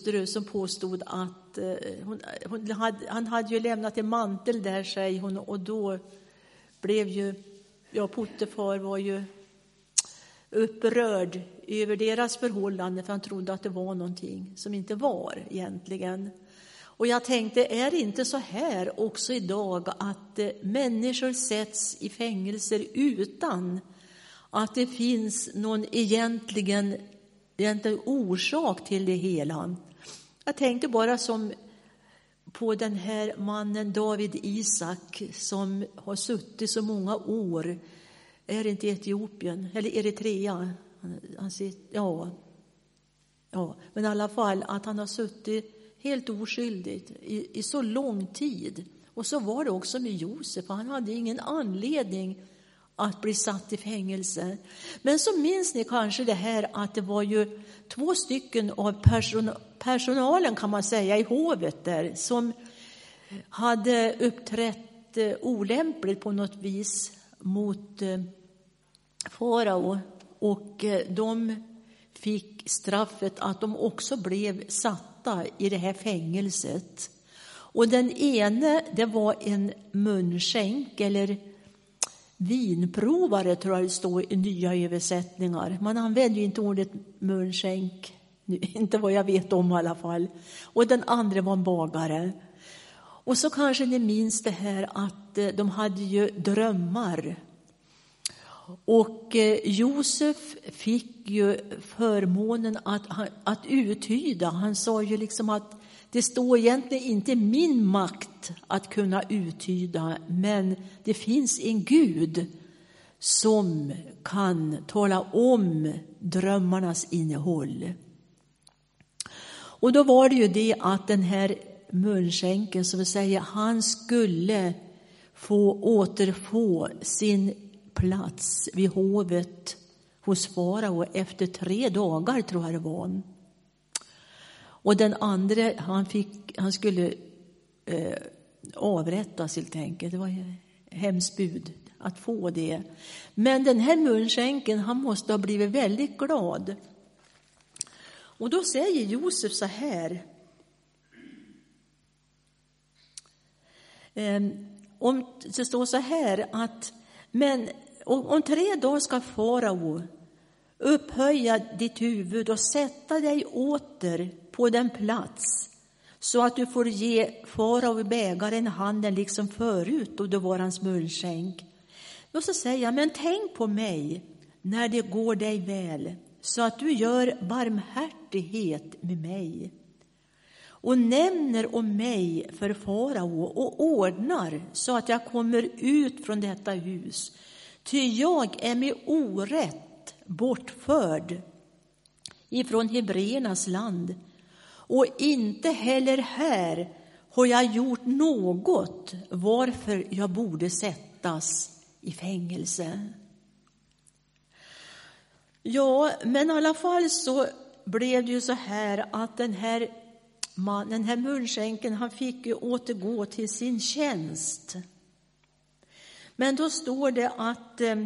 hustru som påstod att eh, hon, hon hade, han hade ju lämnat en mantel där, säger hon, och då blev ju, ja, Potifar var ju upprörd över deras förhållande, för han trodde att det var någonting som inte var egentligen. Och jag tänkte, är det inte så här också idag att eh, människor sätts i fängelser utan att det finns någon egentligen, egentligen orsak till det hela? Jag tänkte bara som på den här mannen David Isak som har suttit så många år, är det inte Etiopien, eller Eritrea? Han sitter, ja, ja, men i alla fall att han har suttit helt oskyldigt i, i så lång tid. Och så var det också med Josef, han hade ingen anledning att bli satt i fängelse. Men så minns ni kanske det här att det var ju två stycken av person, personalen kan man säga i hovet där som hade uppträtt eh, olämpligt på något vis mot eh, farao och eh, de fick straffet att de också blev satta i det här fängelset. Och den ene, det var en munskänk eller vinprovare, tror jag det står i nya översättningar. Man använder ju inte ordet munskänk, inte vad jag vet om i alla fall. Och den andra var en bagare. Och så kanske ni minns det här att eh, de hade ju drömmar och eh, Josef fick ju förmånen att, att uttyda. Han sa ju liksom att det står egentligen inte min makt att kunna uttyda, men det finns en Gud som kan tala om drömmarnas innehåll. Och då var det ju det att den här munskänken, som vi säger, han skulle få återfå sin plats vid hovet hos farao efter tre dagar, tror jag det var. Och den andra, han, fick, han skulle eh, avrättas helt enkelt. Det var hemskt bud att få det. Men den här munskänken, han måste ha blivit väldigt glad. Och då säger Josef så här. Ehm, om, det står så här att men om tre dagar ska farao upphöja ditt huvud och sätta dig åter på den plats så att du får ge farao bägaren handen liksom förut och du var hans munskänk. Och så säger jag, men tänk på mig när det går dig väl så att du gör barmhärtighet med mig och nämner om mig för farao och ordnar så att jag kommer ut från detta hus Ty jag är med orätt bortförd ifrån hebreernas land och inte heller här har jag gjort något varför jag borde sättas i fängelse. Ja, men i alla fall så blev det ju så här att den här mannen, den här munskänken, han fick ju återgå till sin tjänst. Men då står det att eh,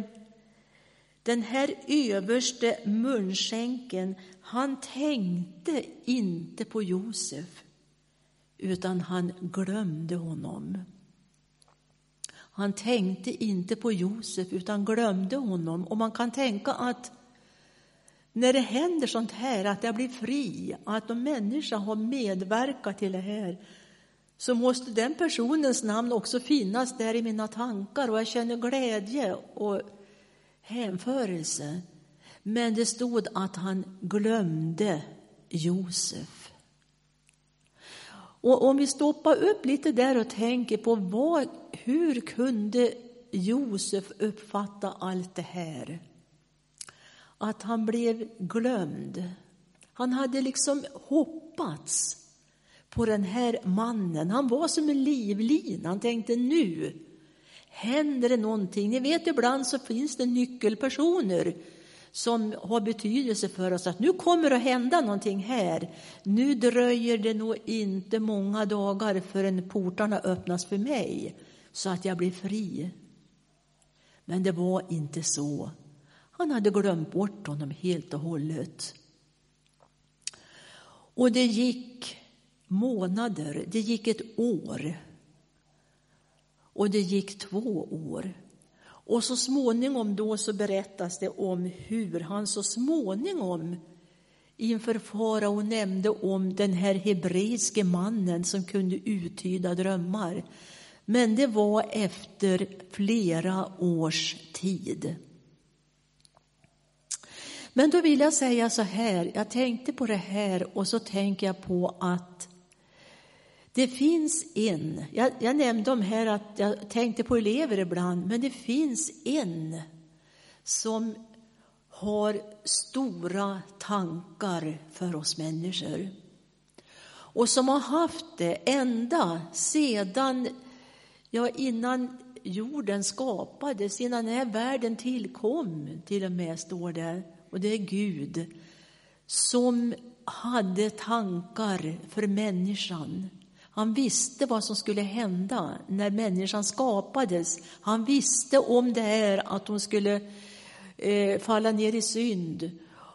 den här överste munskänken, han tänkte inte på Josef, utan han glömde honom. Han tänkte inte på Josef, utan glömde honom. Och man kan tänka att när det händer sånt här, att jag blir fri, att en människa har medverkat till det här, så måste den personens namn också finnas där i mina tankar och jag känner glädje och hänförelse. Men det stod att han glömde Josef. Och om vi stoppar upp lite där och tänker på vad, hur kunde Josef uppfatta allt det här? Att han blev glömd. Han hade liksom hoppats på den här mannen. Han var som en livlina. Han tänkte nu händer det någonting. Ni vet ibland så finns det nyckelpersoner som har betydelse för oss att nu kommer det att hända någonting här. Nu dröjer det nog inte många dagar förrän portarna öppnas för mig så att jag blir fri. Men det var inte så. Han hade glömt bort honom helt och hållet. Och det gick månader, det gick ett år. Och det gick två år. Och så småningom då så berättas det om hur han så småningom inför farao nämnde om den här hebreiske mannen som kunde uttyda drömmar. Men det var efter flera års tid. Men då vill jag säga så här, jag tänkte på det här och så tänker jag på att det finns en, jag, jag nämnde om här att jag tänkte på elever ibland, men det finns en som har stora tankar för oss människor. Och som har haft det ända sedan, ja innan jorden skapades, innan den här världen tillkom till och med, står det. Och det är Gud som hade tankar för människan. Han visste vad som skulle hända när människan skapades. Han visste om det här att hon skulle eh, falla ner i synd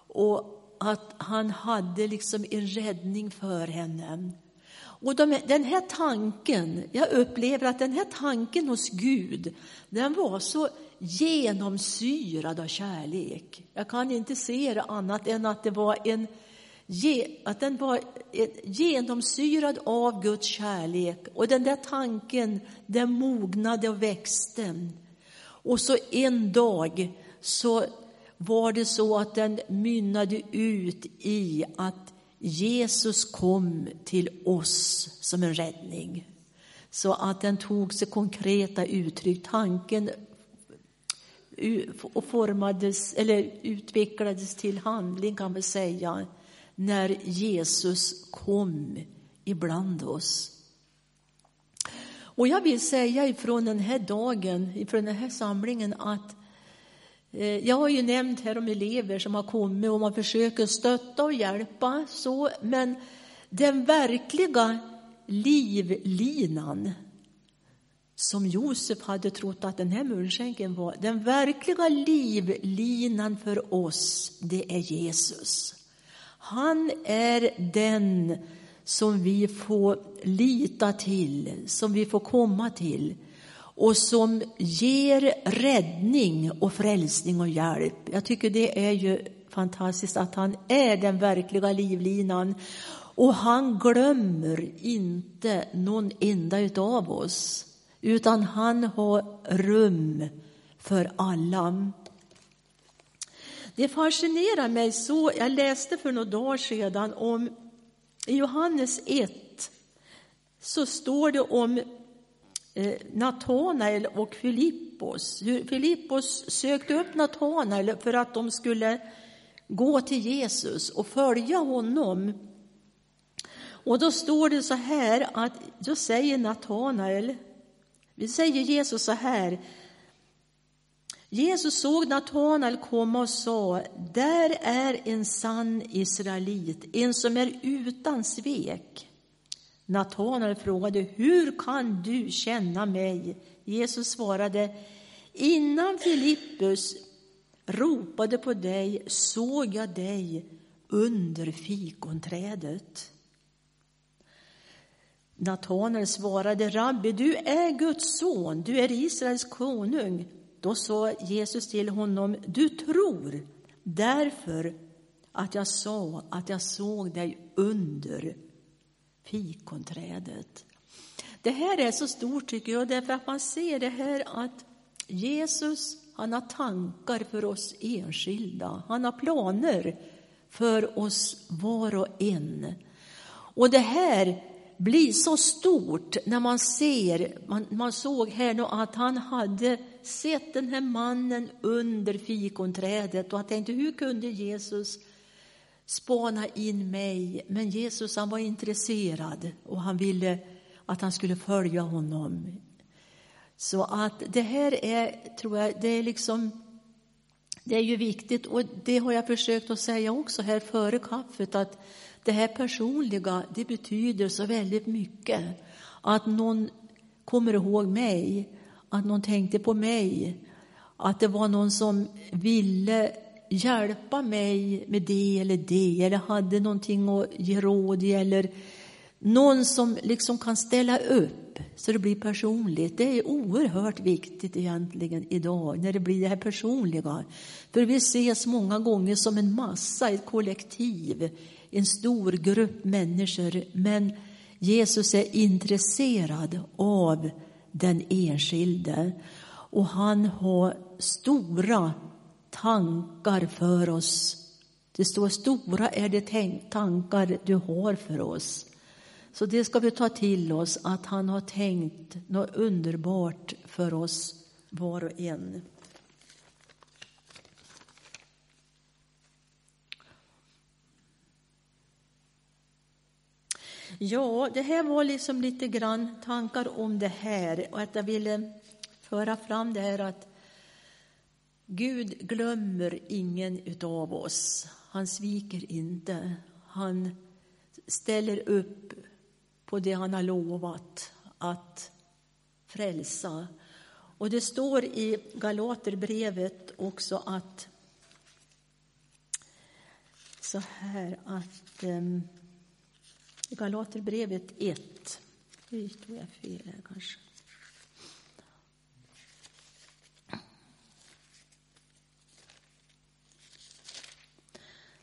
och att han hade liksom en räddning för henne. Och de, den här tanken, jag upplever att den här tanken hos Gud, den var så genomsyrad av kärlek. Jag kan inte se det annat än att det var en att den var eh, genomsyrad av Guds kärlek. Och den där tanken, den mognade och växte. Och så en dag så var det så att den mynnade ut i att Jesus kom till oss som en räddning. Så att den tog sig konkreta uttryck. Tanken formades, eller utvecklades till handling kan man säga, när Jesus kom ibland oss. Och jag vill säga ifrån den här dagen, ifrån den här samlingen att eh, jag har ju nämnt här om elever som har kommit och man försöker stötta och hjälpa, så, men den verkliga livlinan som Josef hade trott att den här munskänken var, den verkliga livlinan för oss, det är Jesus. Han är den som vi får lita till, som vi får komma till och som ger räddning och frälsning och hjälp. Jag tycker det är ju fantastiskt att han är den verkliga livlinan och han glömmer inte någon enda utav oss utan han har rum för alla. Det fascinerar mig så. Jag läste för några dagar sedan om i Johannes 1 så står det om eh, Natanael och Filippos. Hur Filippos sökte upp Natanael för att de skulle gå till Jesus och följa honom. Och då står det så här att då säger Natanael, vi säger Jesus så här, Jesus såg Natanael komma och sa, där är en sann israelit, en som är utan svek. Natanael frågade, hur kan du känna mig? Jesus svarade, innan Filippus ropade på dig såg jag dig under fikonträdet. Natanael svarade, Rabbi, du är Guds son, du är Israels konung. Då sa Jesus till honom, du tror därför att jag sa att jag såg dig under fikonträdet. Det här är så stort tycker jag, därför att man ser det här att Jesus, han har tankar för oss enskilda. Han har planer för oss var och en. Och det här blir så stort när man ser, man, man såg här nu att han hade sett den här mannen under fikonträdet och han tänkte hur kunde Jesus spana in mig? Men Jesus han var intresserad och han ville att han skulle följa honom. Så att det här är, tror jag, det är liksom det är ju viktigt och det har jag försökt att säga också här före kaffet att det här personliga, det betyder så väldigt mycket. Att någon kommer ihåg mig, att någon tänkte på mig, att det var någon som ville hjälpa mig med det eller det, eller hade någonting att ge råd i, eller någon som liksom kan ställa upp så det blir personligt. Det är oerhört viktigt egentligen idag när det blir det här personliga. För vi ses många gånger som en massa, ett kollektiv, en stor grupp människor. Men Jesus är intresserad av den enskilde och han har stora tankar för oss. Det står stora är de tankar du har för oss. Så det ska vi ta till oss, att han har tänkt något underbart för oss var och en. Ja, det här var liksom lite grann tankar om det här och att jag ville föra fram det här att Gud glömmer ingen utav oss. Han sviker inte. Han ställer upp på det han har lovat att frälsa. Och det står i Galaterbrevet också att så här att um, Galaterbrevet 1, nu tog jag fel här kanske.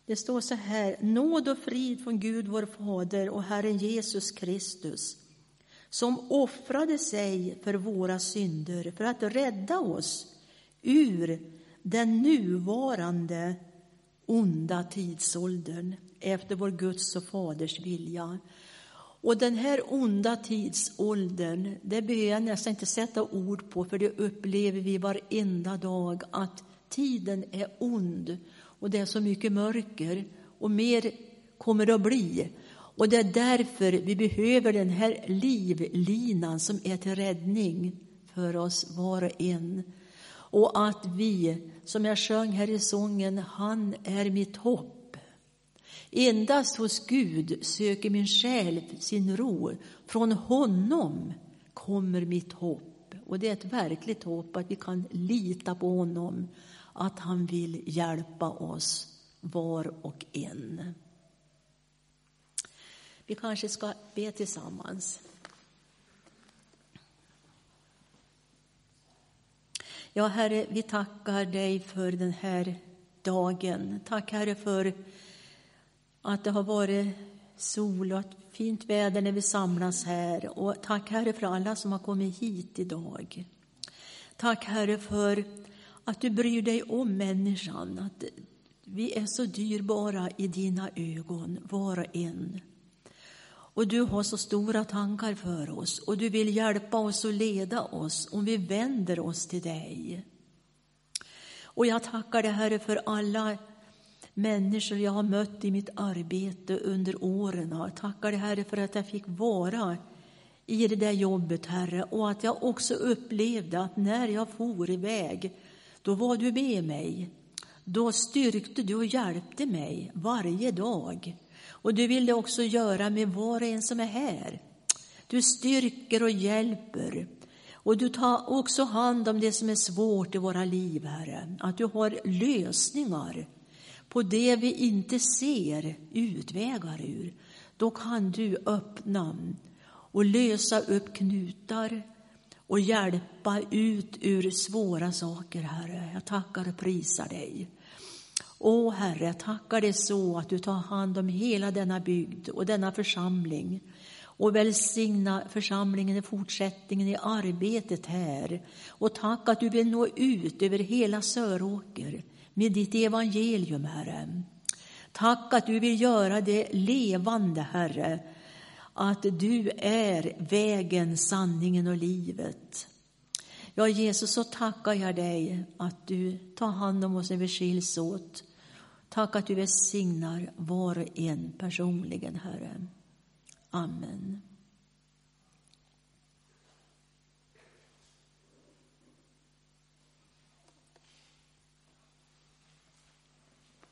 Det står så här, nåd och frid från Gud vår Fader och Herren Jesus Kristus, som offrade sig för våra synder för att rädda oss ur den nuvarande onda tidsåldern efter vår Guds och Faders vilja. Och den här onda tidsåldern, det behöver jag nästan inte sätta ord på, för det upplever vi varenda dag, att tiden är ond och det är så mycket mörker och mer kommer det att bli. Och det är därför vi behöver den här livlinan som är till räddning för oss var och en. Och att vi, som jag sjöng här i sången, han är mitt hopp. Endast hos Gud söker min själ sin ro. Från honom kommer mitt hopp. Och det är ett verkligt hopp att vi kan lita på honom att han vill hjälpa oss var och en. Vi kanske ska be tillsammans. Ja, Herre, vi tackar dig för den här dagen. Tack, Herre, för att det har varit sol och fint väder när vi samlas här. Och tack, Herre, för alla som har kommit hit idag. Tack, Herre, för att du bryr dig om människan, att vi är så dyrbara i dina ögon, var och en. Och du har så stora tankar för oss och du vill hjälpa oss och leda oss om vi vänder oss till dig. Och jag tackar dig, Herre, för alla människor jag har mött i mitt arbete under åren. Jag tackar dig, Herre, för att jag fick vara i det där jobbet, Herre, och att jag också upplevde att när jag for iväg då var du med mig. Då styrkte du och hjälpte mig varje dag. Och du ville också göra med var och en som är här. Du styrker och hjälper. Och du tar också hand om det som är svårt i våra liv, Herre. Att du har lösningar på det vi inte ser utvägar ur. Då kan du öppna och lösa upp knutar och hjälpa ut ur svåra saker, Herre. Jag tackar och prisar dig. Å, Herre, jag tackar dig så att du tar hand om hela denna bygd och denna församling och välsigna församlingen i fortsättningen i arbetet här. Och tack att du vill nå ut över hela Söråker med ditt evangelium, Herre. Tack att du vill göra det levande, Herre, att du är vägen, sanningen och livet. Ja, Jesus, så tackar jag dig att du tar hand om oss när vi skiljs åt. Tack att du välsignar var och en personligen, Herre. Amen.